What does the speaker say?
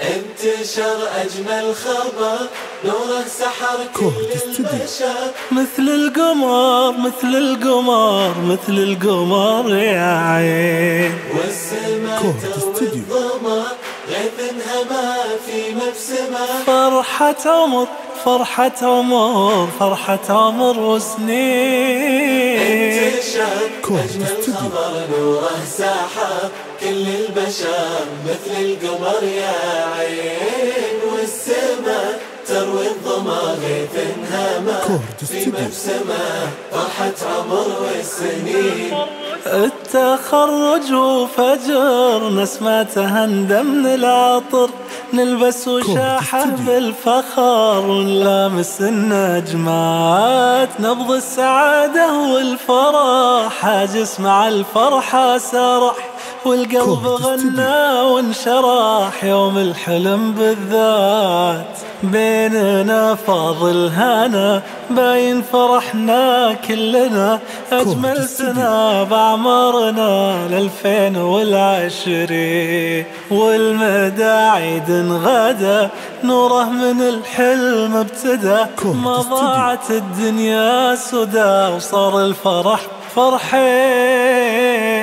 انتشر أجمل خبر نوره سحر كل البشر. مثل القمر مثل القمر مثل القمر يا عين. والسماء تروي الظما غيث انهما في مبسمة. فرحة عمر فرحة عمر فرحة عمر وسنين. أجمل خبر نوره سحر كل البشر مثل القمر يا عين والسماء تروي الظما غيث انهما في مبسمة فرحة عمر والسنين التخرج وفجر نسمته هندم من العطر. نلبس وشاحة بالفخر ونلامس النجمات. نبض السعادة والفرح حاجس مع الفرحة سرح والقلب غنى وانشرح يوم الحلم بالذات. بيننا فاضل هنا باين فرحنا كلنا. أجمل سنة بعمرنا للفين والعشرين. والمدى عيد غدا نوره من الحلم ابتدى. ما ضاعت الدنيا سدى وصار الفرح فرحين.